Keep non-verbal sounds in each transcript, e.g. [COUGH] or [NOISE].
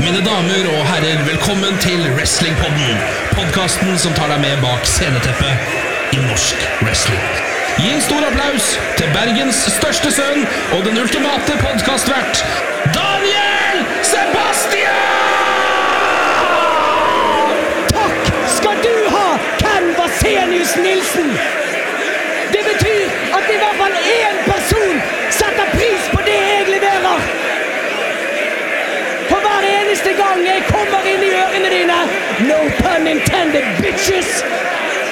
Mine damer og herrer, velkommen til Wrestlingpodden. Podkasten som tar deg med bak sceneteppet i norsk wrestling. Gi en stor applaus til Bergens største sønn og den ultimate podkastvert, Daniel Sebastian! Takk skal du ha, Ken Vasenius Nilsen! Det betyr at i hvert fall én person setter pris på det jeg leverer! For hver eneste gang jeg kommer inn i ørene dine, no pun bitches,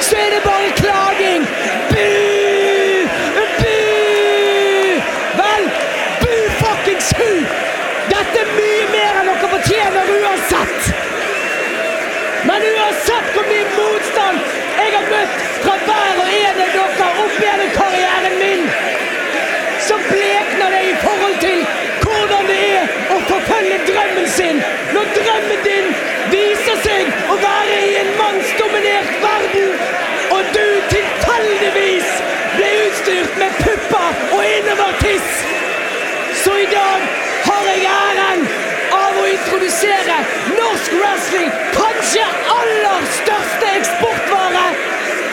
så er det bare klaging! Bu! Bu! Vel, bu fuckings hu! Dette er mye mer enn dere fortjener uansett! Men uansett hvor mye motstand jeg har møtt fra hver og en av dere opp gjennom karrieren min, så blekner det i forhold til hvordan det er å forfølge drømmen sin når drømmen din viser seg å være i en mannsdominert verden, og du tilfeldigvis ble utstyrt med pupper og innovertiss. Så i dag har jeg æren av å introdusere norsk wrestling, kanskje aller største eksportvare,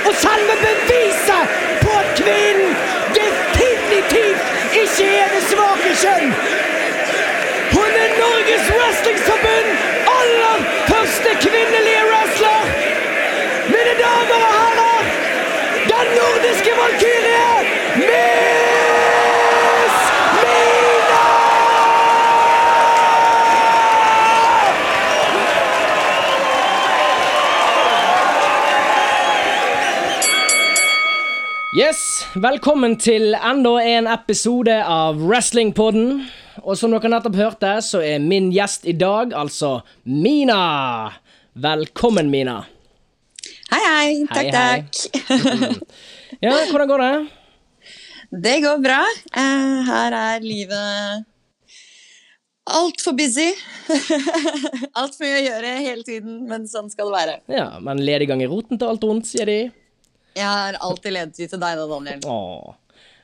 og selve beviset på at kvinnen definitivt ikke er det svake kjønn. Hun er Norges Wrestlingforbund velkommen til enda en episode av Wrestlingpodden. Og som dere nettopp hørte, så er min gjest i dag altså Mina. Velkommen, Mina. Hei, hei. Takk, Hei, hei. takk. Ja, hvordan går det? [LAUGHS] Det går bra. Eh, Her er livet altfor busy. [LAUGHS] Altfor mye å gjøre hele tiden, men sånn skal det være. Ja, men lediggang i roten til alt ondt, sier de. Jeg har alltid ledet til deg da, Daniel. Åh.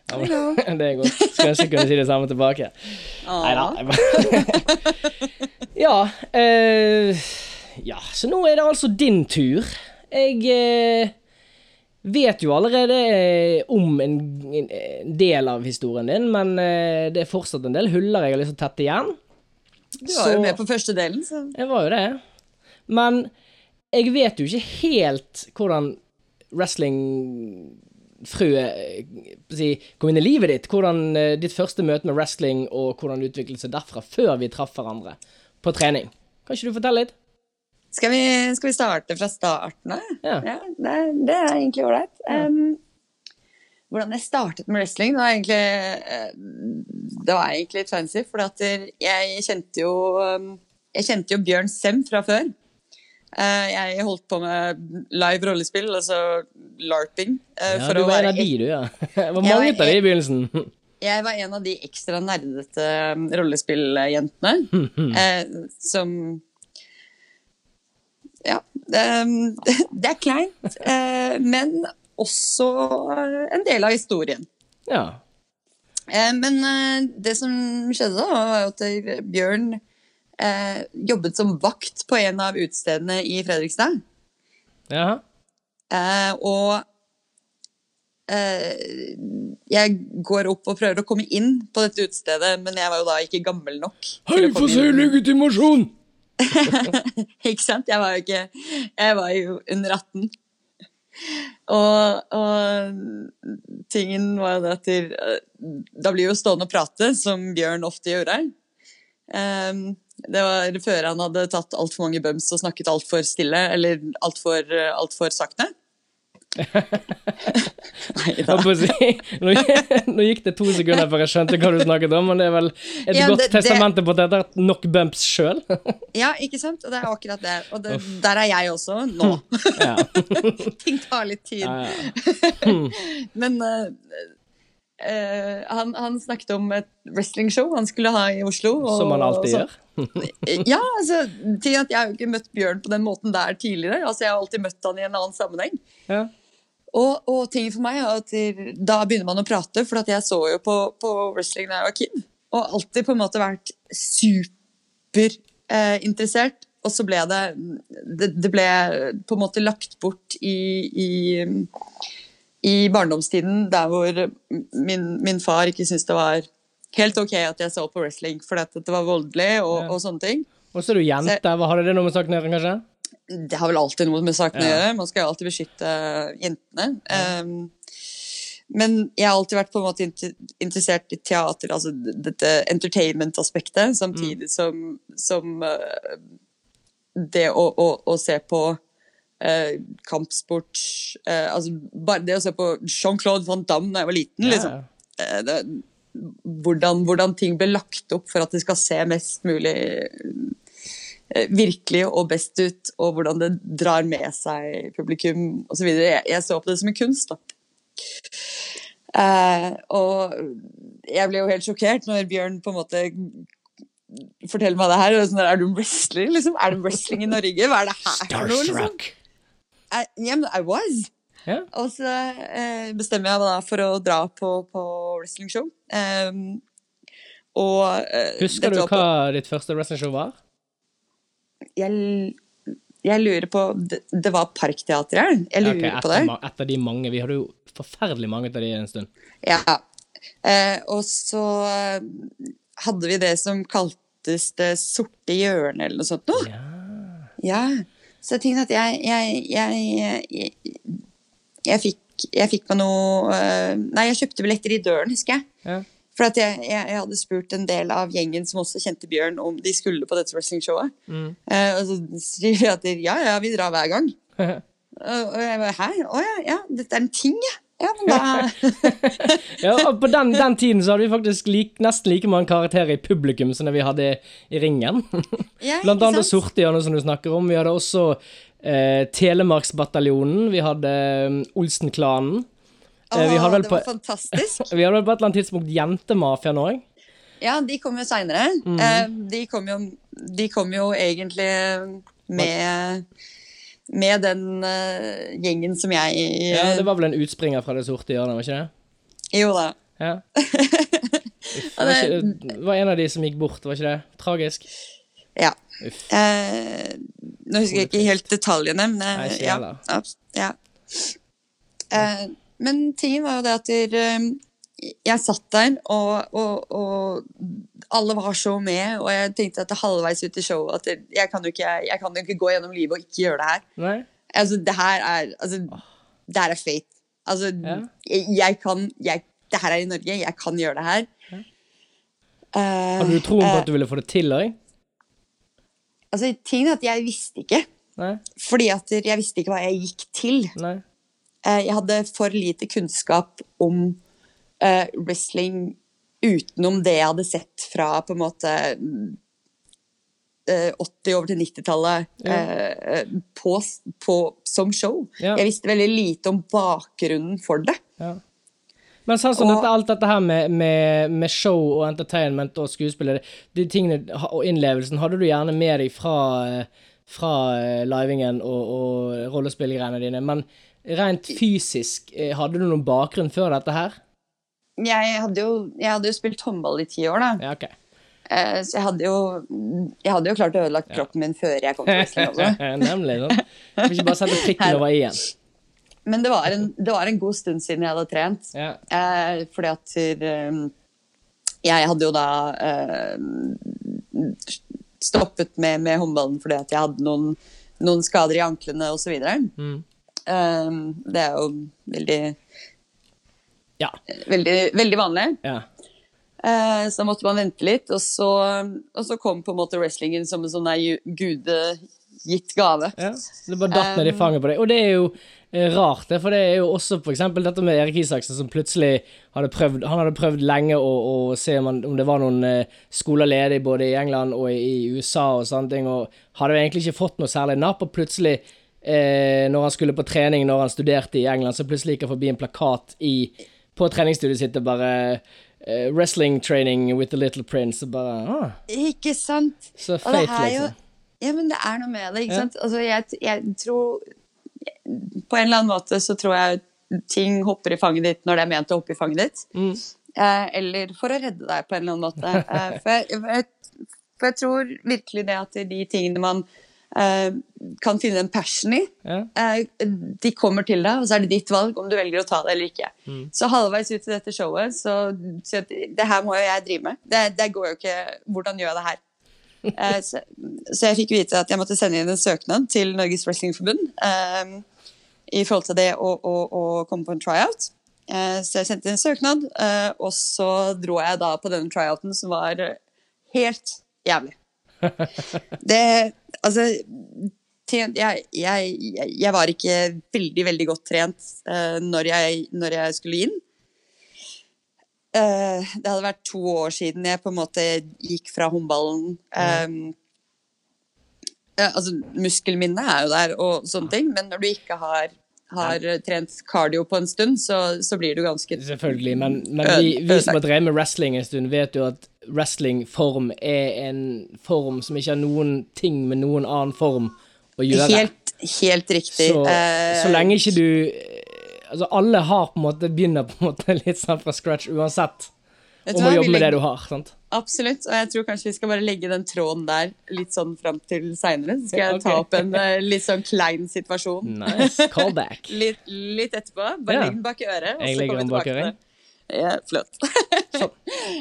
Ja, men, [LAUGHS] det er godt. Skulle ønske jeg kunne si det samme tilbake. Nei Neida. [LAUGHS] Ja, eh, ja, så nå er det altså din tur. Jeg eh, vet jo allerede eh, om en, en del av historien din, men eh, det er fortsatt en del huller jeg har lyst til å tette igjen. Du var jo med på første delen, så Jeg var jo det. Men jeg vet jo ikke helt hvordan wrestlingfrøet eh, si, kom inn i livet ditt. Hvordan eh, ditt første møte med wrestling og hvordan det utviklet seg derfra, før vi traff hverandre på trening. Kan ikke du fortelle litt? skal vi, skal vi starte fra starten av? Ja. det, det er egentlig ålreit. Um, hvordan jeg startet med wrestling, det var egentlig, eh, det var egentlig litt fancy. For jeg kjente jo Jeg kjente jo Bjørn Sem fra før. Eh, Jeg holdt på med live rollespill, altså larping. eh, Ja, for du var en av de, du, ja. [LAUGHS] Det var mange av de i begynnelsen. [LAUGHS] Jeg var en av de ekstra nerdete um, rollespilljentene [LAUGHS] eh, som Ja. Um, det er kleint, eh, men også en del av historien. Ja. Eh, men eh, det som skjedde da, var at Bjørn eh, jobbet som vakt på en av utestedene i Fredrikstad. Ja. Eh, og eh, jeg går opp og prøver å komme inn på dette utestedet, men jeg var jo da ikke gammel nok. Hei, få se legitimasjon! [LAUGHS] Ikke sant? Jeg var jo ikke Jeg var jo under 18. Og, og tingen var jo det at Da blir jo stående og prate, som Bjørn ofte gjorde. Um, det var før han hadde tatt altfor mange bums og snakket altfor stille, eller altfor alt for sakte. [LAUGHS] Nei da. Nå, gikk det to sekunder før jeg skjønte hva du snakket om, men det er vel et Ja, godt det- det- testamente på at jeg har hatt nok bumps sjøl. [LAUGHS] Ja, ikke sant? Og det er akkurat det. Og det, der er jeg også nå. [LAUGHS] Ting tar litt tid. Ja. Men eh, eh, han, han snakket om et wrestlingshow han skulle ha i Oslo. og- Som han alltid gjør. [LAUGHS] ja, altså, til at jeg har jo ikke møtt Bjørn på den måten der tidligere. Altså, Jeg har alltid møtt han i en annen sammenheng. Ja. Og, og ting for meg er at da begynner man å prate, for jeg så jo på, på wrestling da jeg var kid. Og alltid på en måte vært superinteressert. eh, og så ble det, det Det ble på en måte lagt bort i, i, i barndomstiden, der hvor min, min far ikke syntes det var helt ok at jeg så på wrestling fordi at det var voldelig og, Ja. og sånne ting. Og så er du jente. Hva har det noe med saken å gjøre, kanskje? Det har vel alltid noe med saken å Ja. gjøre. Man skal jo alltid beskytte jentene. Um, men jeg har alltid vært på en måte interessert i teater, altså dette entertainment-aspektet, samtidig Mm. som, som uh, det å, å, å se på uh, kampsport eh, Altså bare det å se på Jean-Claude Van Damme da jeg var liten, Ja, liksom. Uh, det, hvordan, hvordan ting ble lagt opp for at det skal se mest mulig eh, virkelig og best ut, og hvordan det drar med seg publikum osv. Jeg, jeg så på det som en kunst, da. Uh, og jeg ble jo helt sjokkert når Bjørn på en måte forteller meg det her. Sånn, der, er du wrestler, liksom? Er det wrestling i Norge? Hva er det her for noe? Liksom? I, yeah, I was. Yeah. Og så eh, bestemmer jeg meg da for å dra på, på wrestlingshow. Um, og eh, Husker du hva på- ditt første wrestlingshow var? jeg, jeg lurer på Det, det var Parkteatret? Jeg lurer Ok, på det. Et av de mange. Vi hadde jo forferdelig mange av de en stund. Ja. Eh, og så eh, hadde vi det som kaltes Det sorte hjørnet, eller noe sånt noe. Ja. Ja. Så jeg tenkte at jeg Jeg, jeg, jeg, jeg fikk fikk meg noe eh, Nei, jeg kjøpte billetter i døren, husker jeg. Ja. For at jeg, jeg, hadde spurt en del av gjengen som også kjente Bjørn, om de skulle på dette wrestlingshowet. Mm. Eh, og så sier de at ja, ja, vi drar hver gang. [LAUGHS] Og jeg bare hæ? Å ja, ja, dette er en ting, ja. Ja, men da [LAUGHS] Ja, og på den, den tiden så hadde vi faktisk lik, nesten like mange karakterer i publikum som det vi hadde i ringen. [LAUGHS] ja, Blant annet hjørne, som du snakker om. Vi hadde også eh, Telemarksbataljonen. Vi hadde um, Olsenklanen. Eh, vi Å, hadde vel det på var fantastisk. [LAUGHS] vi hadde vel på et eller annet tidspunkt Jentemafiaen òg. Ja, de kom jo seinere. Mhm. de, kom jo, de kom jo egentlig med med den uh, gjengen som jeg Ja, det var vel en utspringer fra Det sorte hjørnet, var ikke det? Jo da. Ja. [LAUGHS] Uff, var ikke, det var en av de som gikk bort, var ikke det? Tragisk. Ja. Uff. Uh, nå husker jeg ikke helt detaljene, men Nei, ikke ja, ja. Men tingen var jo det at der, jeg satt der, og, og, og alle var så med, og jeg tenkte at det halvveis ut i showet at jeg kan, ikke, jeg kan jo ikke gå gjennom livet og ikke gjøre det her. Nei? Altså, det her er altså, Det her er fate. Altså, Ja. jeg, jeg kan jeg, Det her er i Norge, jeg kan gjøre det her. Eh, Hadde du troen på uh, at du ville få det til òg? altså, tingen er at jeg visste ikke. Nei? Fordi at jeg visste ikke hva jeg gikk til. Nei? Eh, Jeg hadde for lite kunnskap om uh, wrestling utenom det jeg hadde sett fra på en måte mm, eh, 80 over til 90-tallet Ja. eh, på, på, som show. Ja. Jeg visste veldig lite om bakgrunnen for det. Ja. Men sånn som Og- dette, alt dette her med, med, med show og entertainment og skuespillet, de tingene og innlevelsen, hadde du gjerne med deg fra, eh, fra eh, livingen og, og rollespillgreiene dine, men rent fysisk, eh, hadde du noen bakgrunn før dette her? Jeg hadde jo, jeg hadde jo spilt håndball i ti år, da. Ja, ok. Eh, Så jeg hadde jo, jeg hadde jo klart å ødelegge kroppen min før jeg kom til wrestling også. [LAUGHS] Nemlig. Du får ikke bare sette prikken over i-en. Men det var, en, det var en god stund siden jeg hadde trent. Ja. Eh, fordi at eh, jeg hadde jo da eh, stoppet med, med håndballen fordi at jeg hadde noen, noen skader i anklene osv. Mm. Eh, det er jo veldig, Ja. veldig, veldig vanlig. ja. Eh, så måtte man vente litt, og så, og så kom på en måte wrestlingen som en sånn gudegitt gave. Ja, det bare datt ned i Um, fanget på deg. Og det er jo eh, rart, det, for det er jo også eksempel dette med Erik Isaksen, som plutselig hadde prøvd Han hadde prøvd lenge å, å se om, han, om det var noen eh, skoler ledig både i England og i, USA og sånne ting, og hadde egentlig ikke fått noe særlig napp, og plutselig eh, når han skulle på trening når han studerte i England, så plutselig gikk han forbi en plakat i, på treningsstudiet sitt og bare uh, 'Wrestling training with the little prince', og bare ah, Ikke sant? Så Og det er jo liksom. Ja, men det er noe med det, ikke Ja. sant? Altså, jeg, jeg tror På en eller annen måte så tror jeg ting hopper i fanget ditt når det er ment å hoppe i fanget ditt. Mm. Eh, eller for å redde deg på en eller annen måte. Eh, for, jeg, For jeg tror virkelig det at de tingene man kan finne en passion i, Ja. eh, de kommer til deg, og så er det ditt valg om du velger å ta det eller ikke. Så halvveis ut i dette showet, så så det her må jo jeg drive med. Det, det går jo ikke Hvordan gjør jeg det her? [LAUGHS] Eh, så, så jeg fikk vite at jeg måtte sende inn en søknad til Norges Wrestlingforbund um, i forhold til det å, å, å komme på en tryout. Eh, så jeg sendte inn en søknad, eh, og så dro jeg da på denne tryouten som var helt jævlig. [LAUGHS] Det Altså jeg, jeg, jeg, var ikke veldig, veldig godt trent uh, når, jeg, når jeg skulle inn. Uh, det hadde vært to år siden jeg på en måte gikk fra håndballen. Um, altså, muskelminnet er jo der og sånne ting, men når du ikke har, har trent cardio på en stund, så, så blir du ganske Selvfølgelig, men, men vi, vi som har drevet med wrestling en stund, vet jo at wrestlingform er en form som ikke har noen ting med noen annen form å gjøre. Helt, helt riktig. så, Eh, så lenge ikke du Altså, alle har på en måte begynner på en måte [LAUGHS] litt sånn fra scratch uansett. Om å jobbe med det du har. sant? Absolutt, og jeg tror kanskje vi skal bare legge den tråden der litt sånn fram til seinere. Så skal jeg ta opp en eh, litt sånn klein situasjon Nice. Callback. [LAUGHS] litt, litt etterpå. Bare Ja. legg den bak øret. Jeg legger den bak det. Ja, flott. [LAUGHS]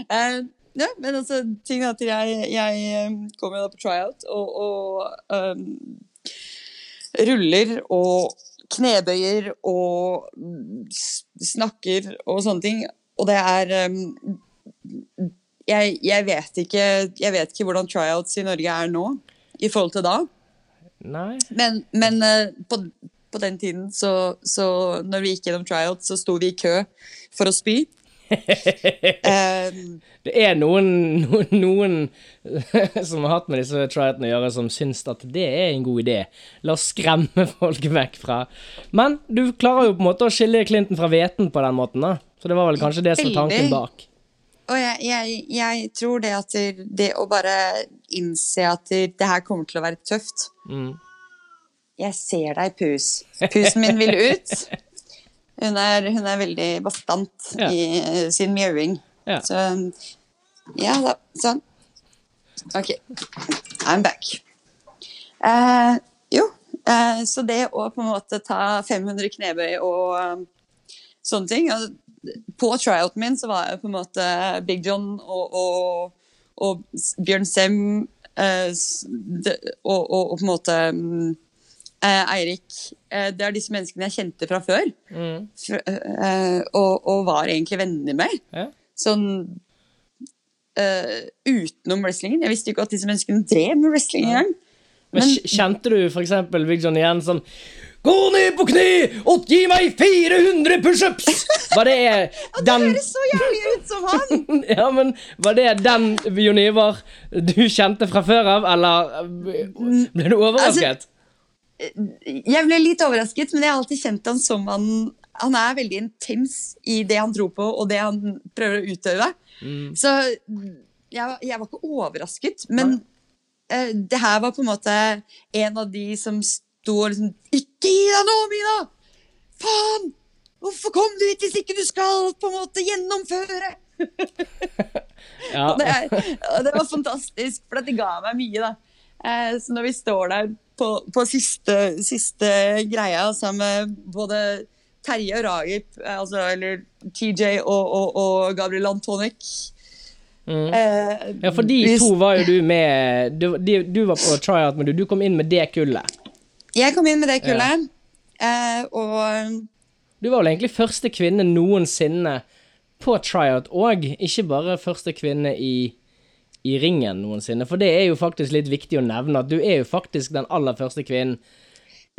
Eh, ja, men altså, ting at jeg, jeg kom kommer jo da på tryout og, og um, ruller og knebøyer og snakker og sånne ting. Og det er um, jeg, jeg, vet ikke, jeg vet ikke hvordan tryouts i Norge er nå i forhold til da. Nei. Men, men uh, på, på den tiden, så, så når vi gikk gjennom tryout, så sto vi i kø for å spy. Eh, [LAUGHS] Det er noen, noen, noen [LAUGHS] som har hatt med disse triatene å gjøre, som syns at det er en god idé. La oss skremme folk vekk fra Men du klarer jo på en måte å skille Clinton fra hveten på den måten, da. Så det var vel kanskje det som var tanken bak. og jeg, jeg, jeg tror det at det, å bare innse at det, det her kommer til å være tøft Mm. Jeg ser deg, pus. Pusen min vil ut. [LAUGHS] Hun er, hun er veldig bastant Ja. i eh, sin mjauing. Ja. Så ja da, sånn. OK. I'm back. Eh, jo, eh, så det å på en måte ta 500 knebøy og um, sånne ting altså, På tryouten min så var jeg på en måte Big John og, og, og Bjørn Sem eh, og, og, og på en måte eh, Eirik eh, Det er disse menneskene jeg kjente fra før. Mm. Fra, eh, og, og var egentlig venner med. Ja. Sånn eh, utenom wrestlingen. Jeg visste ikke at disse menneskene drev med wrestling engang. Men Men- kjente du Big John igjen sånn Gå ned på kne og gi meg 400 pushups! Var det [LAUGHS] Det høres så jævlig ut som han! [LAUGHS] Ja, men var det den Jon Ivar du kjente fra før av, eller eh, ble du overrasket? Jeg ble litt overrasket, men jeg har alltid kjent han som han Han er veldig intens i det han tror på, og det han prøver å utøve. Så jeg, jeg var ikke overrasket, men uh, det her var på en måte en av de som sto og liksom Ikke gi deg nå, Mina! Faen! Hvorfor kom du hit hvis ikke du skal på en måte gjennomføre? [LAUGHS] ja. [LAUGHS] Og det, og det var fantastisk, for det ga meg mye, da. Eh, så når vi står der på, på siste, siste greia sammen med både Terje og Ragip, eh, altså, eller TJ og, og, og Gabriel Antonic Mm. eh, ja, for de vi- to var jo du med Du, de, du var på tryout, men du, du kom inn med det kullet. Jeg kom inn med det kullet, eh, og Du var vel egentlig første kvinne noensinne på tryout, og ikke bare første kvinne i, i ringen noensinne. For det er jo faktisk litt viktig å nevne at du er jo faktisk den aller første kvinnen.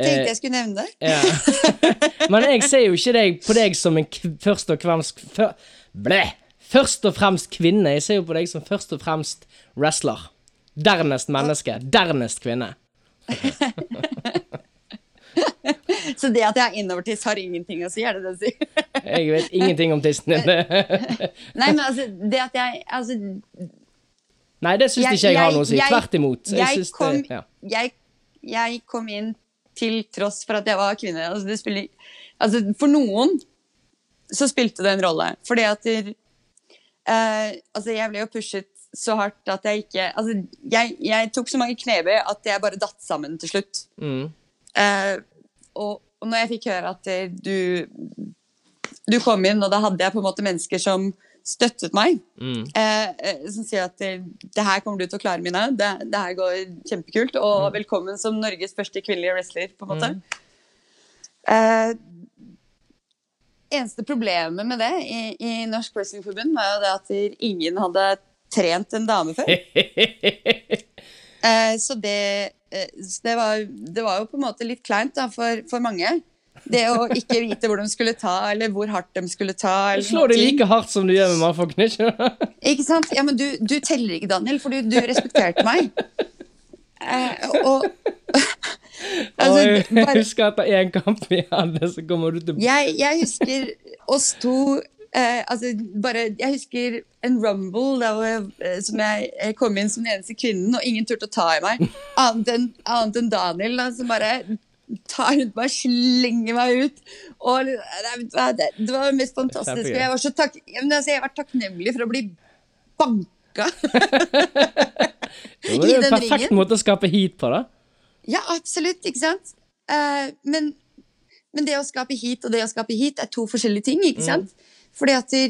tenkte jeg skulle nevne det. Ja. [LAUGHS] Men jeg ser jo ikke deg på deg som en først og fremst før! Først og fremst kvinne. Jeg ser jo på deg som først og fremst wrestler. Dernest menneske. Dernest kvinne. [LAUGHS] Så det at jeg er innovertiss, har ingenting å si, er det det du sier? Jeg vet ingenting om tissen din. [LAUGHS] Nei, men altså, det at jeg altså, Nei, det syns ikke jeg har noe å si. jeg- Tvert imot. Jeg Jeg kom, det ja. jeg, jeg kom inn til tross for at jeg var kvinne. Altså, det spiller, altså, for noen så spilte det en rolle. Fordi at der, uh, altså, jeg ble jo pushet så hardt at jeg ikke Altså, jeg, jeg tok så mange knebøy at jeg bare datt sammen til slutt. Mm. Uh, og, og når jeg fikk høre at eh, du, du kom inn, og da hadde jeg på en måte mennesker som støttet meg, Mm. eh, eh, som sier at eh, det her kommer du til å klare, Mina. Det, det her går kjempekult. Og velkommen som Norges første kvinnelige wrestler, på en måte. Eh, eneste problemet med det i, i Norsk Wrestlingforbund var jo det at ingen hadde trent en dame før. [LAUGHS] Eh, så det, så det, var, det var jo på en måte litt kleint da, for, for mange. Det å ikke vite hvor de skulle ta, eller hvor hardt de skulle ta. Du Eller slår det like hardt som du gjør med mannfolkene, ikke? Ikke sant? Ja, men du, du teller ikke, Daniel, for du, du respekterte meg. Eh, og altså, og jeg bare, husker etter én kamp vi hadde, så kommer du til jeg, jeg husker oss to eh, altså bare, Jeg husker en rumble der hvor jeg, eh, som jeg kom inn som den eneste kvinnen, og ingen turte å ta i meg. Annet enn annet enn Daniel, da, som bare tar rundt meg, slenger meg ut. Og det, det, det var det mest fantastiske. Jeg var så takk, jeg, altså, jeg var takknemlig for å bli banka. [LAUGHS] Det var i jo en perfekt ringen. måte å skape heat på, da. Ja, absolutt, ikke sant? Uh, men, men det å skape heat og det å skape heat er to forskjellige ting, ikke sant? Fordi at de,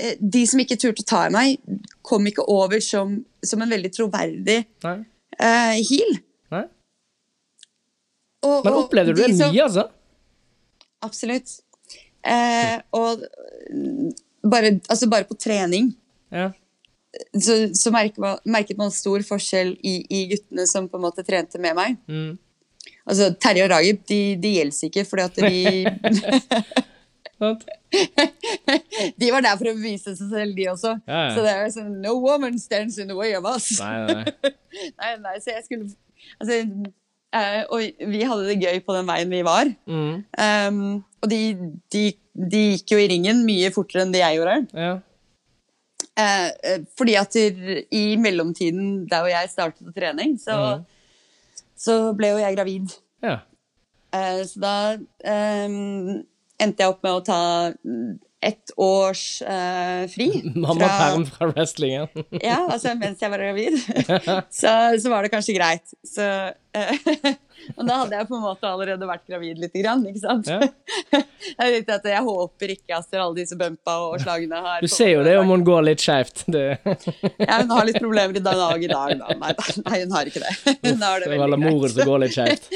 eh, de som ikke turte å ta i meg, kom ikke over som, som en veldig troverdig Nei. eh, heal. Og, Men opplevde du det mye, altså? Absolutt. Eh, og mm, bare, altså bare på trening Ja. så, så merket, man, merket man stor forskjell i, i guttene som på en måte trente med meg. Mm. Altså Terje og Ragib, de, de gjelder ikke, fordi at de [LAUGHS] [LAUGHS] De var der for å bevise seg selv, de også. Ja, ja. Så det er sånn No woman stands in the way of us. Nei, nei. nei, [LAUGHS] nei, så jeg skulle Altså eh, Og vi hadde det gøy på den veien vi var. Mm. Um, og de, de, de gikk jo i ringen mye fortere enn det jeg gjorde. Ja. Eh, eh, fordi at i- mellomtiden der hvor jeg startet trening, så, mm. så ble jo jeg gravid. ja. Eh, så da um, endte jeg opp med å ta ett års uh, fri. [LAUGHS] Mammaperm fra wrestlingen. [LAUGHS] Ja, altså mens jeg var gravid. [LAUGHS] så, så var det kanskje greit. Så, uh, og da hadde jeg på en måte allerede vært gravid lite grann, ikke sant? Ja. jeg, at jeg håper ikke etter alle disse bumpa og slagene har Du ser jo det om hun går litt skeivt. Ja, hun har litt problemer i dag i dag, da. Nei, nei hun har ikke det. Hun har det det veldig moren som går litt skeivt.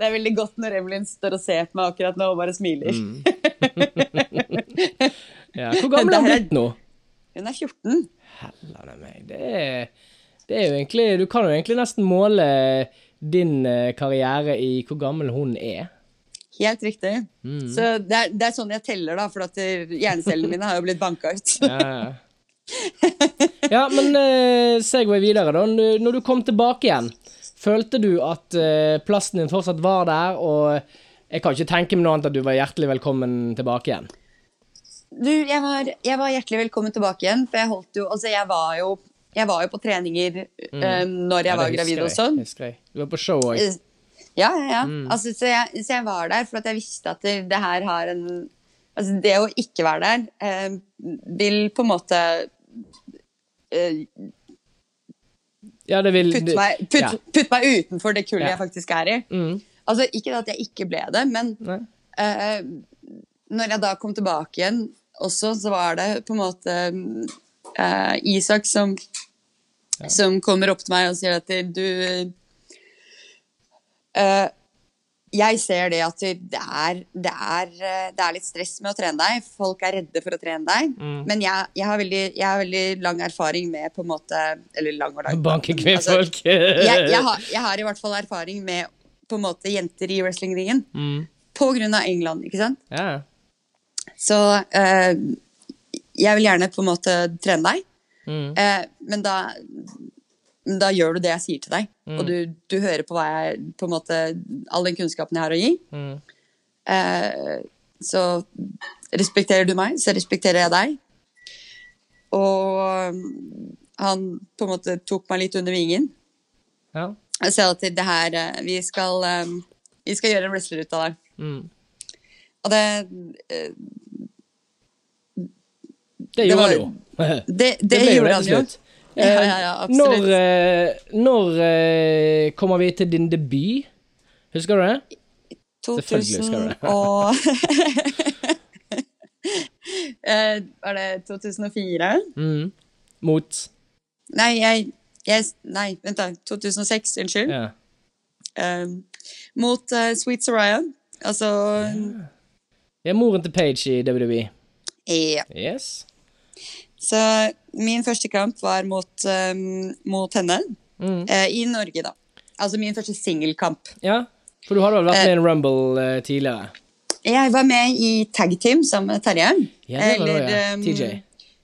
Det er veldig godt når Evelyn står og ser på meg akkurat nå og bare smiler. Mm. [LAUGHS] Ja. Hvor gammel er hun blitt nå? Hun er 14. Hellene meg. Det er, det er jo egentlig Du kan jo egentlig nesten måle din eh, karriere i hvor gammel hun er. Helt riktig. Mm. Så det er, det er sånn jeg teller, da, for at eh, hjernecellene mine har jo blitt banka ut. Ja, ja [LAUGHS] men uh, Segway videre, da. Når du kom tilbake igjen, følte du at uh, plassen din fortsatt var der, og jeg kan ikke tenke meg noe annet at du var hjertelig velkommen tilbake igjen. Du, jeg var, jeg var hjertelig velkommen tilbake igjen, for jeg holdt jo Altså, jeg var jo, jeg var jo på treninger eh, når jeg Mm. Ja, var gravid jeg, sånn. Du var på show òg. Eh, Ja, ja, ja. Mm. Altså, så, jeg, så jeg var der for at jeg visste at det, det her har en Altså, det å ikke være der eh, vil på en måte uh, Ja, det vil putte, meg, putt, ja. putte meg utenfor det kullet Ja. jeg faktisk er i. Mm. Altså, ikke at jeg ikke ble det, men eh, når jeg da kom tilbake igjen også, så var det på en måte uh, Isak som, som kommer opp til meg og sier at du uh, Jeg ser det at det er, det, er, det er litt stress med å trene deg. Folk er redde for å trene deg. Mm. Men jeg, jeg, har veldig, jeg har veldig lang erfaring med på en måte Eller lang og lang. Banke Altså, kvinnfolk. jeg, jeg, jeg har i hvert fall erfaring med på en måte jenter i wrestlingringen. mm. På grunn av England, ikke sant? Ja. Så eh, jeg vil gjerne på en måte trene deg, Mm. eh, men da, da gjør du det jeg sier til deg. Mm. Og du, du hører på hva jeg på en måte All den kunnskapen jeg har å gi. Mm. Eh, så respekterer du meg, så respekterer jeg deg. Og han på en måte tok meg litt under vingen. ja. Jeg ser at det her eh, Vi skal, eh, vi skal gjøre en wrestler ut av deg. Mm. Og det eh, Det Det gjorde han jo. [LAUGHS] Det, det, det gjorde han jo. Ja, ja, ja, absolutt. Når, når kommer vi til din debut? Husker du det? Selvfølgelig husker du det. 2000 [LAUGHS] [LAUGHS] Var det 2004? Mm. Mot Nei, jeg, jeg Nei, vent, da. 2006, unnskyld. Yeah. Um, mot uh, Sweet Soraya. Altså ja, moren til Page i WWE. ja. Yes. Så min første kamp var mot, um, mot henne. Mm. Uh, I Norge, da. Altså min første singelkamp. Ja, for du hadde vel vært med i en Rumble uh, tidligere? Jeg var med i tag team sammen med Terje. Ja, det var det, ja. ehm, TJ.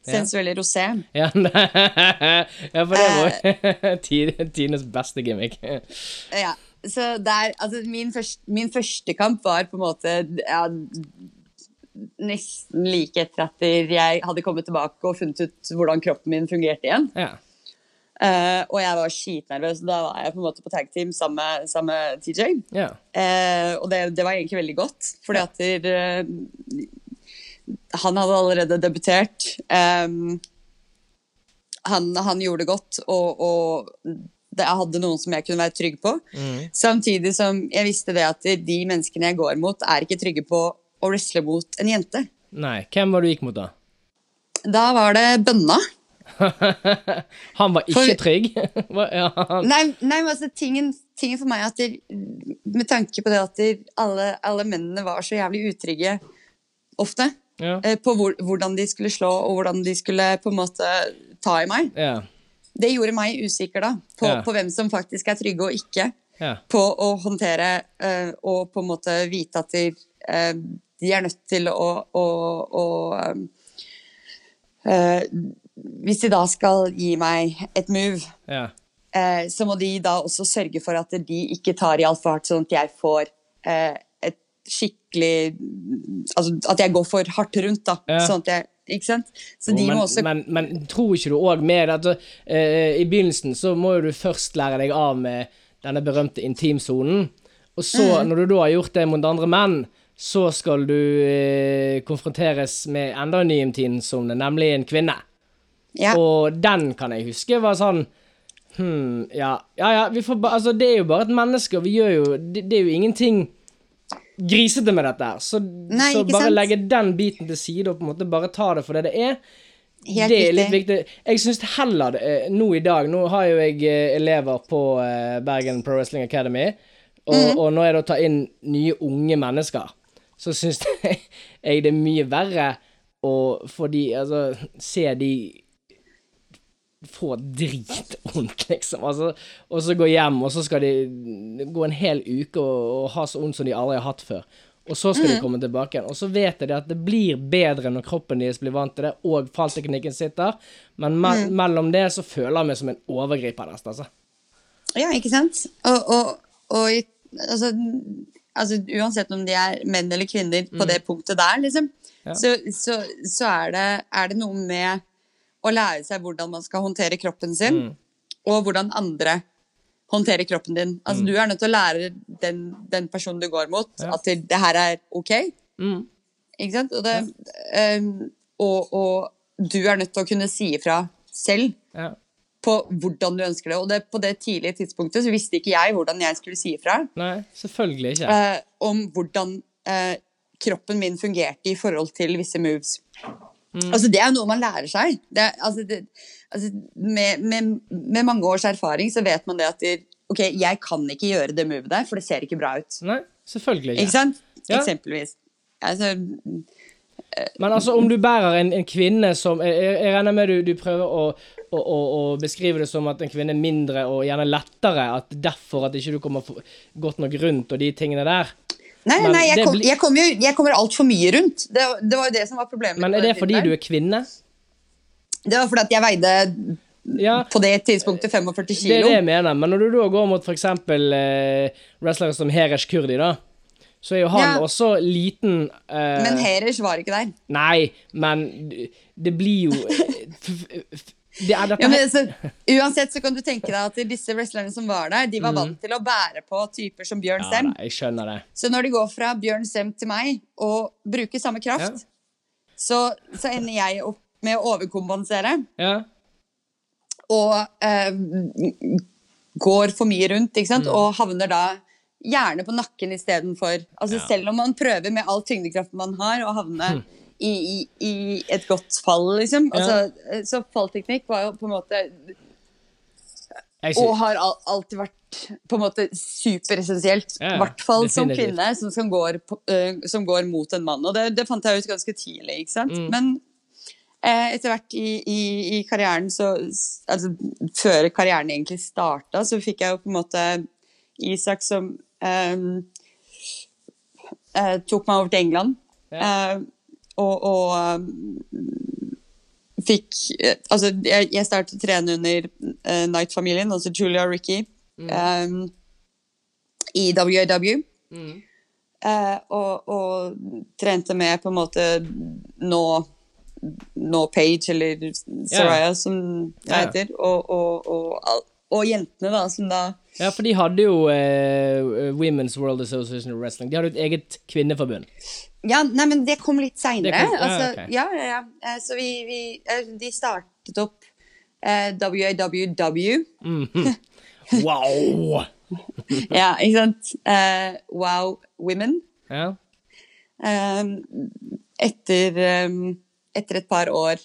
Sensuelle Rosé. Ja, [LAUGHS] ja for det var [LAUGHS] Tines tidenes beste gimmick. Ja, så der, altså min, første, min første kamp var på en måte ja, nesten like etter at jeg hadde kommet tilbake og funnet ut hvordan kroppen min fungerte igjen. Ja. Uh, og jeg var skitnervøs. Da var jeg på en måte på tag team sammen med, sammen med TJ. ja. Uh, og det, det var egentlig veldig godt, fordi at der, eh, han hadde allerede debutert. Um, han, han gjorde det godt, og, og det, jeg hadde noen som jeg kunne være trygg på. Samtidig som jeg visste det at de menneskene jeg går mot, er ikke trygge på å wrestle mot en jente. Nei, hvem var du gikk mot, da? Da var det bønna. [LAUGHS] Han var ikke For- trygg. [LAUGHS] Ja, Nei, nei men altså, tingen, tingen for meg er at det, med tanke på det at det, alle, alle mennene var så jævlig utrygge ofte ja. eh, på hvor, hvordan de skulle slå og hvordan de skulle på en måte ta i meg. Ja. Det gjorde meg usikker da, på, Ja. på hvem som faktisk er trygge og ikke. Ja. På å håndtere uh, og på en måte vite at de, uh, de er nødt til å, å, å uh, Hvis de da skal gi meg et move, ja. så må de da også sørge for at de ikke tar i altfor hardt, sånn at jeg får skikkelig Altså at jeg går for hardt rundt, da. Ja. Sånn at jeg Ikke sant? Så de men, må også men, men tror ikke du òg med at eh, I begynnelsen så må jo du først lære deg av med denne berømte intimsonen. Og så, Mm. når du da har gjort det mot andre menn, så skal du eh, konfronteres med enda en ny intimsone, nemlig en kvinne. ja. Og den kan jeg huske var sånn Hm, ja, ja, ja vi får bare Altså, det er jo bare et menneske, og vi gjør jo Det, det er jo ingenting grisete med dette her. Så, Nei, så bare sant? legge den biten til side og på en måte bare ta det for det det er. Helt det er litt viktig. Jeg syns heller det, eh, nå i dag Nå har jo jeg eh, elever på eh, Bergen Pro Wrestling Academy, og, Mhm. og når jeg da tar inn nye unge mennesker, så syns [LAUGHS] jeg det er mye verre å få de Altså, se de få dritvondt, liksom. Altså, og så gå hjem, og så skal de gå en hel uke og, og ha så vondt som de aldri har hatt før. Og så skal de komme tilbake igjen. Og så vet de at det blir bedre når kroppen deres blir vant til det, og fallteknikken sitter, men me mellom det så føler jeg meg som en overgriper nesten, altså. Ja, ikke sant? Og, og, og altså, altså, uansett om de er menn eller kvinner på det punktet der, liksom, Ja. så, så, så er, det, er det noe med å lære seg hvordan man skal håndtere kroppen sin, og hvordan andre håndterer kroppen din. Altså, Du er nødt til å lære den, den personen du går mot, Ja. at det, her er ok. Mm. Ikke sant? Og, det, ehm, og, og du er nødt til å kunne si ifra selv Ja. på hvordan du ønsker det. Og det, på det tidlige tidspunktet så visste ikke jeg hvordan jeg skulle si ifra Nei, selvfølgelig ikke. Uh, om hvordan uh, kroppen min fungerte i forhold til visse moves. Altså Det er noe man lærer seg. Det, altså det, altså med, med, med mange års erfaring så vet man det at det, Ok, jeg kan ikke gjøre det movet der, for det ser ikke bra ut. Nei, selvfølgelig ikke. Ikke sant? Ja. Eksempelvis. Altså, Men altså, om du bærer en, en kvinne som jeg jeg regner med du, du prøver å, å, å, å beskrive det som at en kvinne er mindre og gjerne lettere, at derfor at ikke du kommer godt nok rundt og de tingene der. Nei, nei, jeg, kom, jeg kommer jo jeg kommer altfor mye rundt. Det, det var jo det som var problemet. Men er det fordi du er kvinne? Det var fordi at jeg veide Ja, på det tidspunktet 45 kilo. det er det jeg mener. Men når du da går mot eksempel eh, wrestlere som Heresh Kurdi, da, så er jo han Ja. også liten eh, Men Heresh var ikke der. Nei, men det blir jo [LAUGHS] det Ja, men så, uansett så kan du tenke deg at disse wrestlerne som var der, de var vant til å bære på typer som Bjørn Mm. ja, Sem. da, Jeg skjønner det. Så når de går fra Bjørn Sem til meg og bruker samme kraft, så, så ender jeg opp med å overkompensere. Ja. og eh, går for mye rundt, ikke sant? og havner da gjerne på nakken istedenfor altså Ja. Selv om man prøver med all tyngdekraften man har, å havne i, i, i et godt fall, liksom. Altså, ja. Så fallteknikk var jo på en måte Og har al alltid vært på en måte superessensielt. I Ja, hvert fall som kvinne som, som, går øh, som går mot en mann. Og det, det fant jeg ut ganske tidlig. ikke sant? Mm. Men uh, etter hvert i, i, i karrieren, så altså før karrieren egentlig starta, så fikk jeg jo på en måte Isak som um, uh, tok meg over til England. Eh, og og eh, fikk eh, Altså, jeg, jeg startet å trene under uh, Knight-familien, altså Julia og Ricky, eh, i WAW. Eh, og, og trente med på en måte nå nå Page, eller Saraya, som det heter, heter, og, og, og, al- og jentene, da, som da Ja, for de hadde jo eh, Women's World Association of Wrestling. De hadde jo et eget kvinneforbund. Ja, nei, men det kom litt seinere. Ah, ja, altså, okay. ja, ja, ja. Eh, Så vi, vi eh, De startet opp eh, WAWW. [LAUGHS] Wow! Ja, ikke sant? Eh, wow Women. Ja. Eh, etter, eh, etter et par år.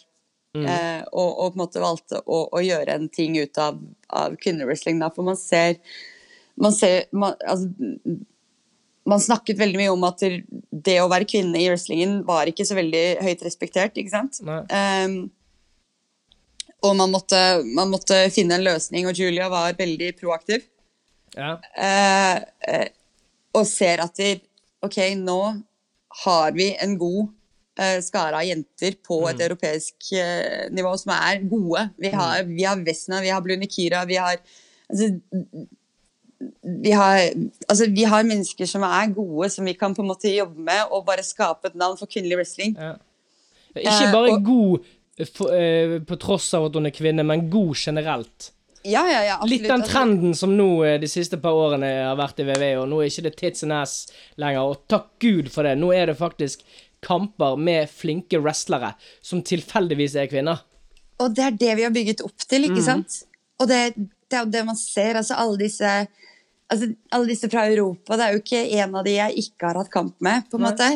Eh, og, og på en måte valgte å, å gjøre en ting ut av, av kvinnewrestling. Da, for man ser, man, ser man, altså, man snakket veldig mye om at det å være kvinne i wrestlingen var ikke så veldig høyt respektert. ikke sant? Um, og man måtte, man måtte finne en løsning, og Julia var veldig proaktiv. ja. Uh, uh, og ser at de, ok, nå har vi en god skare av jenter på et europeisk eh, nivå som er gode. Vi har, vi har Vesna, vi har Blunikira, vi har altså, vi har, altså, vi har mennesker som er gode, som vi kan på en måte jobbe med og bare skape et navn for kvinnelig wrestling. Ikke Eh, bare og- god eh, for, eh, på tross av at hun er kvinne, men god generelt. Ja, ja, ja, absolutt. Litt den Altså, trenden som nå eh, de siste par årene har vært i VV, og nå er ikke det tits and ass lenger, og takk Gud for det. Nå er det faktisk kamper med flinke wrestlere som tilfeldigvis er kvinner. Og det er det vi har bygget opp til, ikke sant? Og det, det er jo det man ser. altså Alle disse altså alle disse fra Europa, det er jo ikke en av de jeg ikke har hatt kamp med, på en Nei. måte.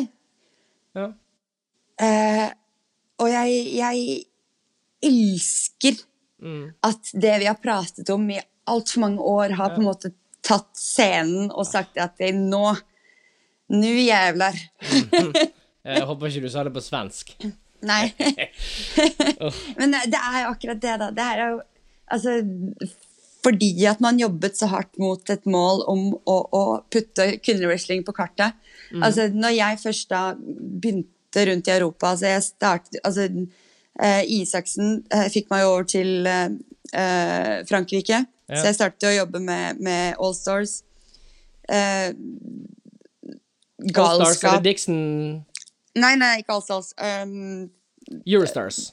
Ja. Eh, og jeg, jeg elsker at det vi har pratet om i altfor mange år, har på en måte tatt scenen og sagt at det nå Nå jævlar. Jeg håper ikke du sa det på svensk. [CLEARS THROAT] Nei. [LAUGHS] Men det er jo akkurat det, da. Det er jo altså Fordi at man jobbet så hardt mot et mål om å, å putte kvinnewrestling på kartet. Altså, når jeg først da begynte rundt i Europa altså jeg startet, altså, eh, Isaksen eh, fikk meg over til eh, eh, Frankrike, Ja. så jeg startet å jobbe med, med All Stars. Eh, All Stars, er det Dixon Nei, nei, ikke All Stars. Um, Eurostars.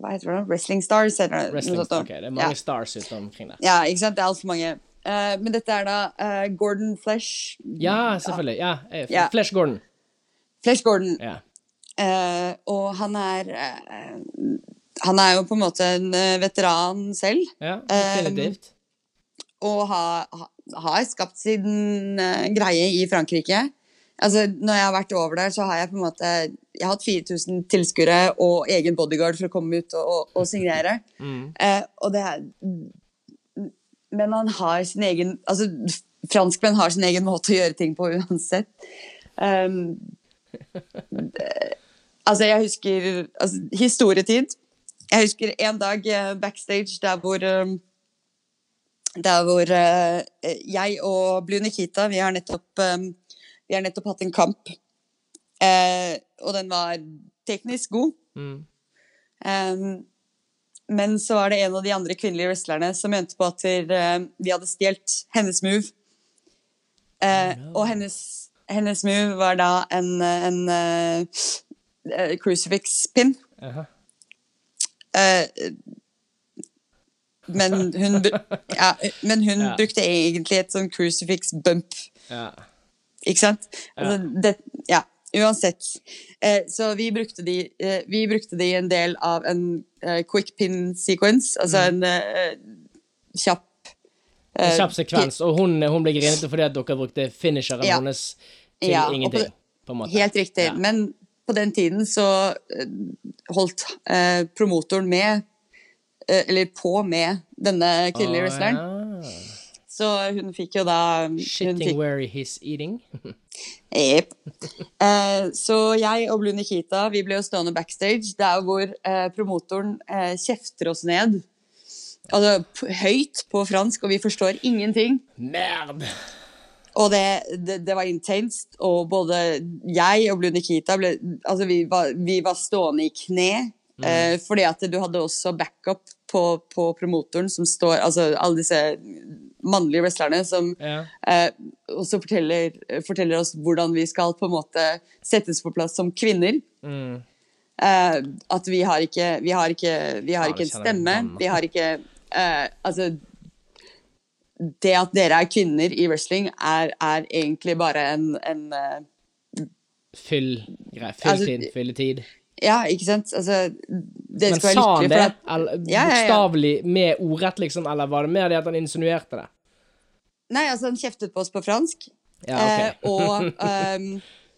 hva heter det? Wrestling Stars? eller. Wrestling, Noe sånt ok, det er mange ja. stars ute omkring der. ja, ikke sant? Det er altfor mange. Uh, men dette er da uh, Gordon Flesh. Ja, selvfølgelig. Ja, eh, Ja. Flesh Gordon. Flesh Gordon. Ja. Uh, og han er eh, Han er jo på en måte en eh, veteran selv. ja definitivt. Um, Og har, ha- har skapt sin eh, greie i Frankrike. Altså, når jeg har vært over der, så har jeg på en måte Jeg har hatt 4000 tilskuere og egen bodyguard for å komme ut og, og, og signere. Eh, og det er Men han har sin egen Altså, franskmenn har sin egen måte å gjøre ting på uansett. Um, det- altså, jeg husker altså, Historietid. Jeg husker en dag eh, backstage der hvor um, der hvor uh, jeg og Blue Nikita vi har nettopp, um, vi har nettopp hatt en kamp. Eh, og den var teknisk god. Mm. Um, men så var det en av de andre kvinnelige wrestlerne som mente på at eh, vi hadde stjålet hennes move. Eh, Og hennes, hennes move var da en, en uh, crucifix pin. Aha. Eh, men hun, [LAUGHS] ja, men hun Ja. brukte egentlig et sånn crucifix bump, Ja. Ikke sant? Altså, det, ja, uansett. Eh, så vi brukte, de, eh, vi brukte de en del av en eh, quick pin sequence, altså en eh, kjapp En eh, kjapp sekvens. Og hun, hun ble grinete fordi at dere brukte finisheren Ja. hennes til Ja, ingenting. på. På en måte. Helt riktig. Ja. Men på den tiden så eh, holdt promotoren med Eller på med denne kvinnelige Å, wrestleren. ja. Så hun fikk jo da Shitting fikk, where he's eating. Jepp. Eh, så jeg og Blue Nikita vi ble jo stående backstage der hvor eh, promotoren eh, kjefter oss ned. Altså høyt på fransk, og vi forstår ingenting. Merde Og det, det, det var intenst, og både jeg og Blue Nikita ble Altså, vi var, vi var stående i kne. Eh, fordi at du hadde også backup på, på promotoren, som står Altså alle disse mannlige wrestlerne som Ja. eh, også forteller, forteller oss hvordan vi skal på en måte settes på plass som kvinner. Mm. Eh, at vi har ikke Vi har ikke, vi har ikke en stemme. Vi har ikke eh, Altså Det at dere er kvinner i wrestling, er, er egentlig bare en, en eh, Fyll grei, Altså, Fylltid. Fylletid. Ja, ikke sant? Altså det Men skal sa være han lykkelige det? for at Eller Ja, ja, ja. Bokstavelig med ordrett, liksom? Eller var det mer det at han insinuerte det? Nei, altså, han kjeftet på oss på fransk. Ja, ok. eh, og um,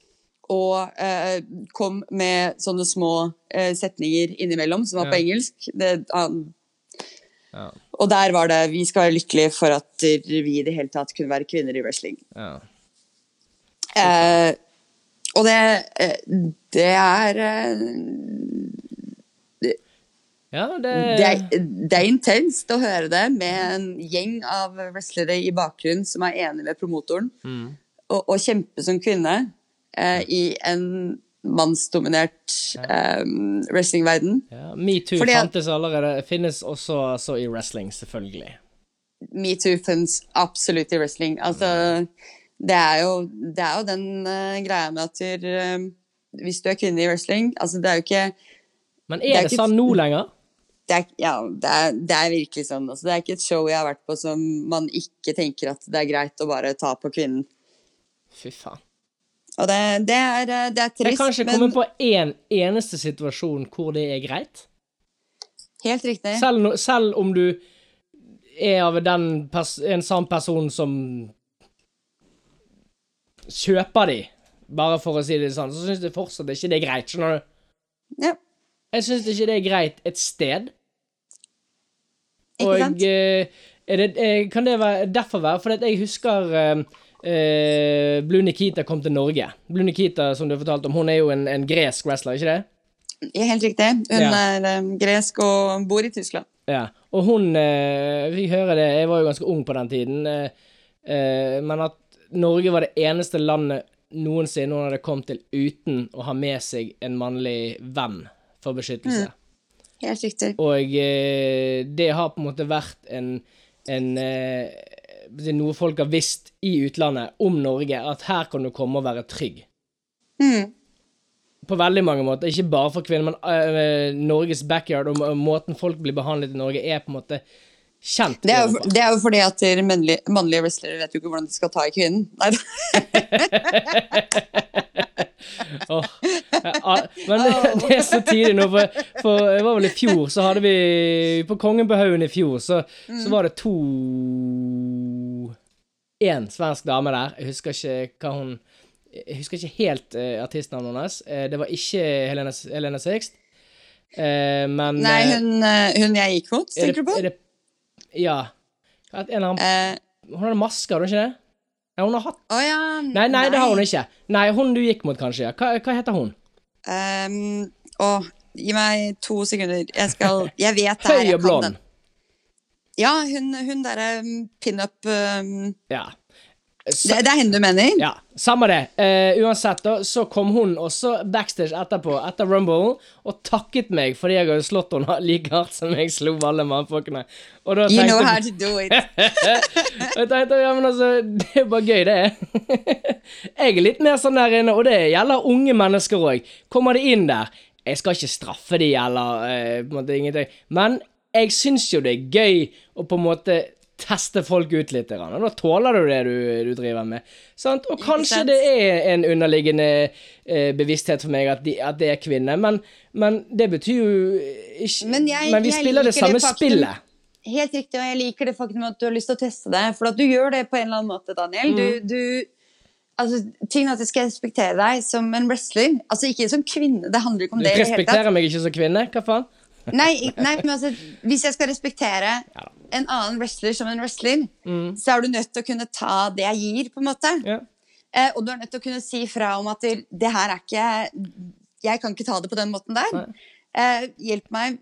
[LAUGHS] og eh, kom med sånne små eh, setninger innimellom som var på engelsk. Det, han, Ja. og der var det 'Vi skal være lykkelige for at vi i det hele tatt kunne være kvinner i wrestling'. Ja. Eh, og det, eh, det er eh, ja, det, det, er, det er intenst å høre det med en gjeng av wrestlere i bakgrunnen som er enige med promotoren, Mm. og, og kjempe som kvinne eh, i en mannsdominert eh, wrestlingverden. ja. Metoo fantes allerede. Finnes også altså, i wrestling, selvfølgelig. Metoo finnes absolutt i wrestling. Altså, det er jo, det er jo den uh, greia med at du, uh, hvis du er kvinne i wrestling altså Det er jo ikke Men Det er er det ikke- sånn nå lenger? Det er, ja, det er, det er virkelig sånn. Altså, det er ikke et show jeg har vært på som man ikke tenker at det er greit å bare ta på kvinnen. Fy faen. Og det, det, er, eh, det er Jeg kan ikke men komme på én eneste situasjon hvor det er greit. helt riktig. Selv, no, selv om du er av den en sann person som kjøper de, bare for å si det sånn, så syns jeg fortsatt ikke det er greit. Skjønner du? Ja, Jeg syns ikke det er greit et sted. Ikke sant? eh, det, eh, kan det være, derfor være? For jeg husker eh, eh, Blue Nikita kom til Norge. Blue Nikita, som du har fortalt om, hun er jo en, en gresk wrestler, ikke det? Ja, helt riktig. Hun Ja. er gresk og bor i Tyskland. Ja. Og hun eh, Vi hører det, jeg var jo ganske ung på den tiden, eh, men at Norge var det eneste landet noensinne hun hadde kommet til uten å ha med seg en mannlig venn for beskyttelse. Helt riktig. Og eh, det har på en måte vært en, en eh, det noe folk har visst i utlandet om Norge, at her kan du komme og være trygg. Mm. På veldig mange måter. Ikke bare for kvinner, men uh, Norges backyard og, og måten folk blir behandlet i Norge, er på en måte kjent. Det, er jo, det er jo fordi at mannlige, mannlige wrestlere vet jo ikke hvordan de skal ta i kvinnen. Nei, oh, [LAUGHS] ja, men [LAUGHS] det, er så tidlig nå, for, for det var vel i fjor, så hadde vi På Kongen på haugen i fjor, så, så var det to Én svensk dame der. Jeg husker ikke hva hun Jeg husker ikke helt uh, artistnavnet hennes. Uh, det var ikke Helene, Helene Sixt. Uh, men Nei hun, hun jeg gikk mot, er tenker du på? Er det, ja. En eller annen Eh, Hun hadde maske, hadde hun ikke det? Nei, hun har hatt Å ja. Nei, nei, det har hun ikke. Nei, hun du gikk mot, kanskje. ja. Hva, hva heter hun? Um, å, gi meg to sekunder. Jeg skal [LAUGHS] Jeg vet det her. Høy og blond. Ja, hun, hun derre um, pinup um, Ja. Det, det er henne du mener? Ja, samme det. Uh, uansett, da, så kom hun også backstage etterpå, etter Rumble, og takket meg fordi jeg hadde slått henne [LAUGHS] like hardt som jeg slo alle mannfolkene. Og da You know how to do it. [LAUGHS] Og jeg tenkte, ja, men altså, det er bare gøy, det. [LAUGHS] jeg er litt mer sånn der inne, og det gjelder unge mennesker òg. Kommer de inn der Jeg skal ikke straffe de eller uh, på en måte ingenting, men jeg syns jo det er gøy å på en måte teste folk ut litt. Og da tåler du det du, du driver med. Sant? Og kanskje det er en underliggende eh, bevissthet for meg at, de, at det er kvinne, men, men det betyr jo ikke Men jeg- Men vi spiller det samme det faktum- spillet. Helt riktig, og jeg liker det faktum at du har lyst til å teste det. For at du gjør det på en eller annen måte, Daniel. Du, Mm. du Altså, ting at jeg skal respektere deg som en wrestler. Altså, ikke som kvinne. Det handler ikke om Du det. Du respekterer meg ikke som kvinne? Hva faen? Nei, nei, men altså, hvis jeg skal respektere Ja en annen wrestler som en wrestler, så er du nødt til å kunne ta det jeg gir, på en måte. Ja. Eh, og du er nødt til å kunne si fra om at det, her er ikke Jeg kan ikke ta det på den måten der. Eh, hjelp meg,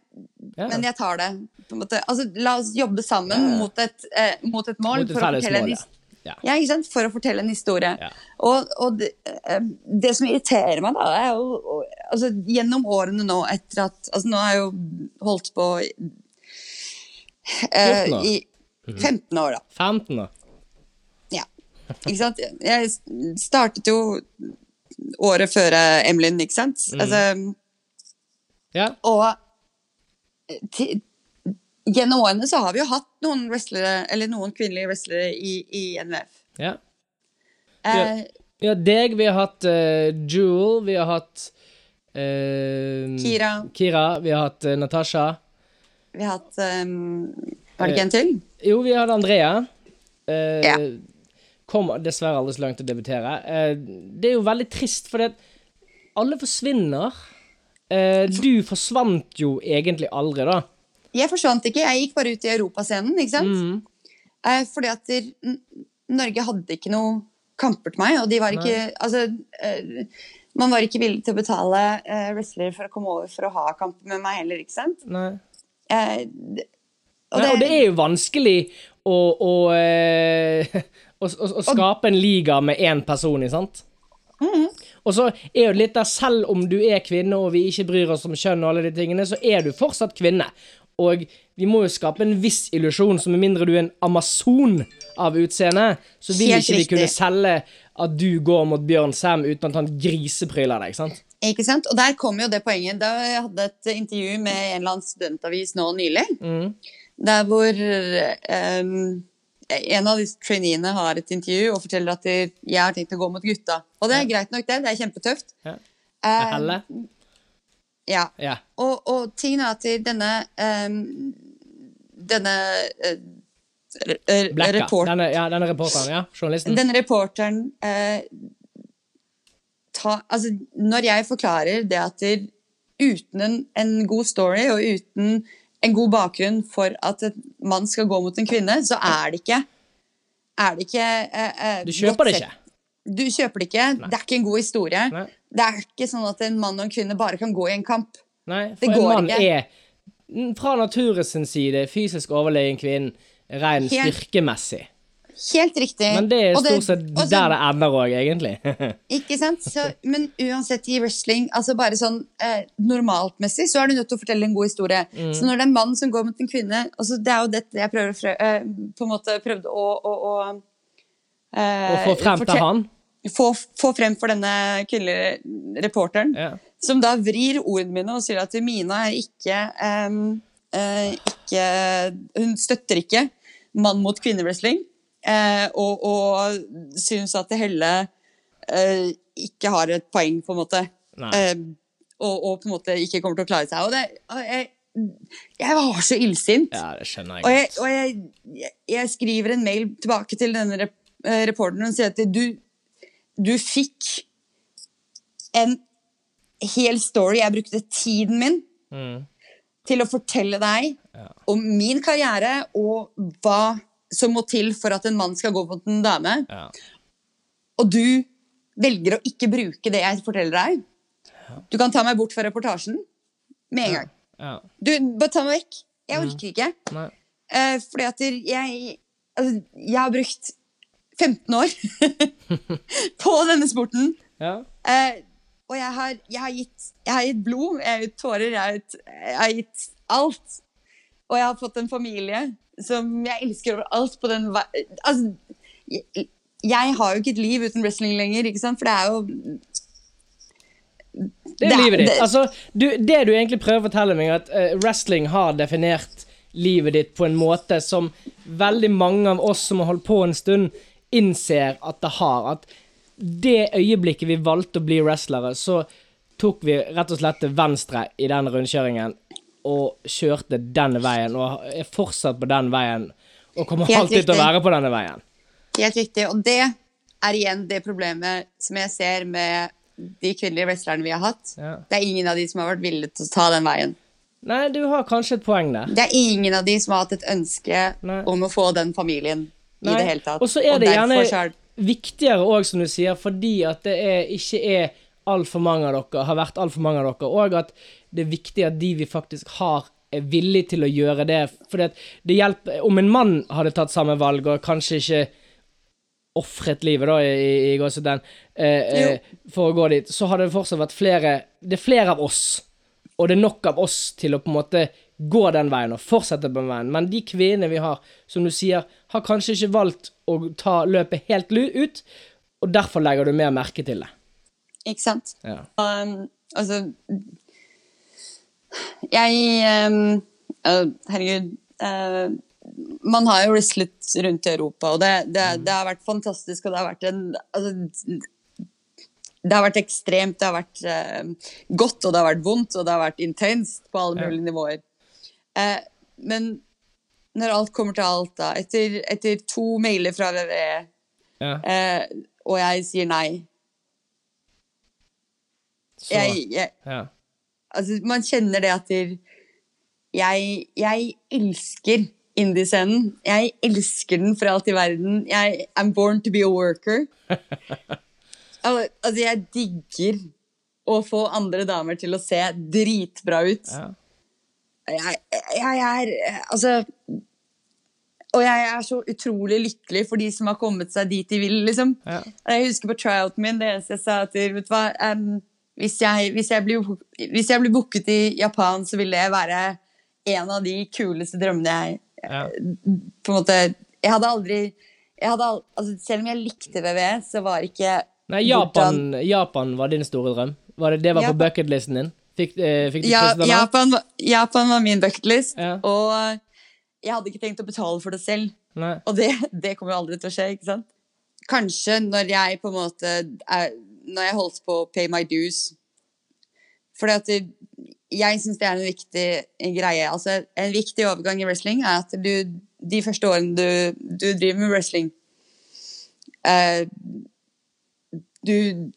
Ja. men jeg tar det. På en måte. Altså, la oss jobbe sammen mot, et, eh, mot et mål Mot et for å fortelle en mål, his- ja. ja, ikke sant? For å fortelle en historie. Ja. Og, og det, eh, det som irriterer meg, da, er jo altså, Gjennom årene nå etter at Altså, nå har jeg jo holdt på i- eh, 14 år. i 15 år, da. 15, år. Ja. Ikke sant? Jeg startet jo året før eh, Emlyn, ikke sant? Mm. Altså, Ja. og til, gjennom årene så har vi jo hatt noen wrestlere, eller noen kvinnelige wrestlere i, i NVF. ja. Eh, Vi har deg, vi har hatt uh, Jewel, vi har hatt eh, Kira. Kira, vi har hatt uh, Natasha. Vi har hatt um, Var det ikke en til? Jo, vi hadde Andrea. Uh, Ja. Kom dessverre aldri så langt til å debutere. Eh, det er jo veldig trist, for alle forsvinner. Eh, du forsvant jo egentlig aldri, da. Jeg forsvant ikke, jeg gikk bare ut i europascenen, ikke sant? Mm. Eh, fordi at der, Norge hadde ikke noe kamper til meg, og de var ikke Altså, eh, man var ikke villig til å betale uh, wrestlere for å komme over for å ha kamp med meg heller, ikke sant? Nei. Eh, Og, Nei, og det er jo vanskelig å, å, eh, [LAUGHS] å, å, skape en liga med én person, ikke sant? Mhm. Og så er det litt der, selv om du er kvinne og vi ikke bryr oss om kjønn og alle de tingene, så er du fortsatt kvinne. Og vi må jo skape en viss illusjon, så med mindre du er en amazon av utseende, så vil Helt ikke vi kunne selge at du går mot Bjørn Sam uten at han grisepryler deg, ikke sant? Ikke sant? Og der kom jo det poenget. Da jeg hadde et intervju med en eller annen studentavis nå nylig, der hvor um, en av disse traineene har et intervju og forteller at de- jeg har tenkt å gå mot gutta. Og det er greit nok, det. Det er kjempetøft. Ja. Eh, Helle? Ja. Ja. Og, og tingen er at denne um, Denne uh, re- re- report- Denne, ja, denne reporteren, ja. Journalisten. denne reporteren uh, ta, altså, Når jeg forklarer det at der, uten en, en god story og uten en god bakgrunn for at en mann skal gå mot en kvinne, så er det ikke er det ikke eh, eh, Du kjøper det ikke. Du kjøper det ikke. Det er ikke en god historie. Nei. Det er ikke sånn at en mann og en kvinne bare kan gå i en kamp. Nei, Det for en mann ikke. er fra naturens side fysisk overlegen kvinnen, ren Helt- styrkemessig. Helt riktig. Men det er stort sett og så- der det ender òg, egentlig. [LAUGHS] Ikke sant? Så, men uansett i wrestling, altså bare sånn eh, normaltmessig, så er du nødt til å fortelle en god historie. Mm. Så når det er en mann som går mot en kvinne altså Det er jo dette jeg prøver eh, på en måte prøvde å, å, å eh, Å få frem til han. Få, få frem for denne kvinnelige reporteren, Ja. som da vrir ordene mine og sier at Mina er ikke, um, uh, ikke Hun støtter ikke mann mot kvinnewrestling, uh, og, og syns at Helle uh, ikke har et poeng, på en måte. Eh, og, og på en måte ikke kommer til å klare seg. Og, det, og jeg, jeg var så illsint. ja, det skjønner jeg godt. og jeg, jeg, jeg skriver en mail tilbake til denne rep eh, reporteren og sier at du, du fikk en hel story. Jeg brukte tiden min Mm. til å fortelle deg om min karriere og hva som må til for at en mann skal gå mot en dame. Ja. Og du velger å ikke bruke det jeg forteller deg. Du kan ta meg bort fra reportasjen med en gang. Ja. Du, bare ta meg vekk. Jeg orker ikke. Eh, fordi at jeg altså, Jeg har brukt 15 år [LAUGHS] på denne sporten. Ja. Eh, og jeg har, jeg, har gitt, jeg har gitt blod, jeg har gitt tårer, jeg har gitt, jeg har gitt alt. Og jeg har fått en familie som jeg elsker over alt på den. Altså, jeg, jeg har jo ikke et liv uten wrestling lenger, ikke sant? For det er jo Det er livet ditt. det- Altså, du, det du egentlig prøver å fortelle meg, er at uh, wrestling har definert livet ditt på en måte som veldig mange av oss som har holdt på en stund, innser at det har. At det øyeblikket vi valgte å bli wrestlere, så tok vi rett og slett til venstre i den rundkjøringen og kjørte den veien, og er fortsatt på den veien, og kommer Helt alltid til å være på denne veien. Helt riktig. Og det er igjen det problemet som jeg ser med de kvinnelige wrestlerne vi har hatt. Ja. Det er ingen av de som har vært villige til å ta den veien. Nei, du har kanskje et poeng der. Det er ingen av de som har hatt et ønske Nei. om å få den familien i det hele tatt. Og så er det gjerne er- viktigere òg, som du sier, fordi at det er, ikke er altfor mange av dere, har vært altfor mange av dere, og at det er viktig at de vi faktisk har, er villige til å gjøre det. For det hjelper Om en mann hadde tatt samme valg, og kanskje ikke ofret livet, da, i, i gåsetegn, eh, eh, for å gå dit, så hadde det fortsatt vært flere Det er flere av oss, og det er nok av oss til å på en måte gå den veien og fortsette på den veien. Men de kvinnene vi har, som du sier, har kanskje ikke valgt å ta løpet helt ut, og derfor legger du mer merke til det. Ikke sant? Ja. Um, altså Jeg um, uh, Herregud. uh, man har jo wrestlet rundt i Europa, og det, det, det har vært fantastisk, og det har vært en altså, Det har vært ekstremt, det har vært uh, godt, og det har vært vondt, og det har vært intenst på alle Ja. mulige nivåer. Eh, men når alt kommer til alt, da, etter, etter to mailer fra WWE, Ja. eh, og jeg sier nei Så jeg, jeg, ja. altså, man kjenner det at der, jeg, jeg elsker indiescenen. Jeg elsker den for alt i verden. Jeg I'm born to be a worker. [LAUGHS] Al- altså, jeg digger å få andre damer til å se dritbra ut. ja. Jeg, jeg er Altså Og jeg er så utrolig lykkelig for de som har kommet seg dit de vil, liksom. Ja. Jeg husker på tryouten min, det eneste jeg sa til vet du hva, um, hvis, jeg, hvis, jeg blir, hvis jeg blir booket i Japan, så vil det være en av de kuleste drømmene jeg Ja. på en måte Jeg hadde aldri jeg hadde al altså, Selv om jeg likte VVE, så var ikke Nei, Japan, Japan var din store drøm? Var det, det var på bucketlisten din? Fikk, eh, fikk du ja, den av? Japan, Japan var min bucketlist, Ja. og jeg hadde ikke tenkt å betale for det selv. Nei. Og det, [LAUGHS] det kommer jo aldri til å skje, ikke sant? Kanskje når jeg på en måte er, Når jeg holdt på å pay my dues Fordi at det, jeg syns det er en viktig greie. Altså, en viktig overgang i wrestling er at du de første årene du, du driver med wrestling uh, du,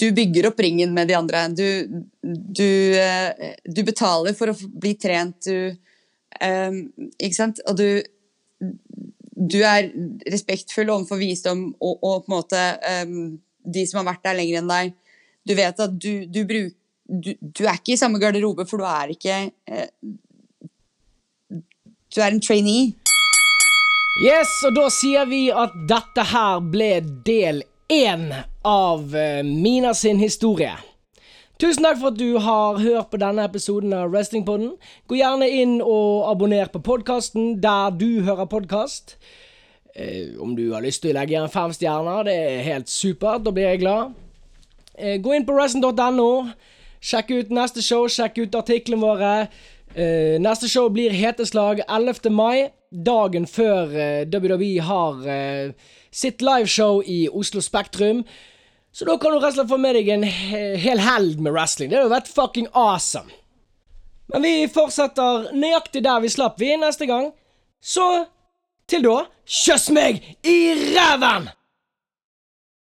du bygger opp ringen med de andre. Du, du, eh, du betaler for å bli trent, du um, Ikke sant? Og du du er respektfull overfor visdom og, og på en måte um, de som har vært der lenger enn deg. Du vet at du, du, bruker du, du er ikke i samme garderobe, for du er ikke eh, Du er en trainee. Yes, og da sier vi at dette her ble del én av eh, Mina sin historie. Tusen takk for at du har hørt på denne episoden av Wrestlingpodden. Gå gjerne inn og abonner på podkasten der du hører podkast. Eh, om du har lyst til å legge igjen fem stjerner, det er helt supert. Da blir jeg glad. Eh, gå inn på wrestling.no. Sjekk ut neste show, sjekk ut artiklene våre. Neste show blir Heteslag 11. mai, dagen før WWE har sitt liveshow i Oslo Spektrum. Så da kan du rett og slett få med deg en hel helg med wrestling. Det hadde vært fucking awesome. Men vi fortsetter nøyaktig der vi slapp vi neste gang. Så til da, kjøss meg i ræven!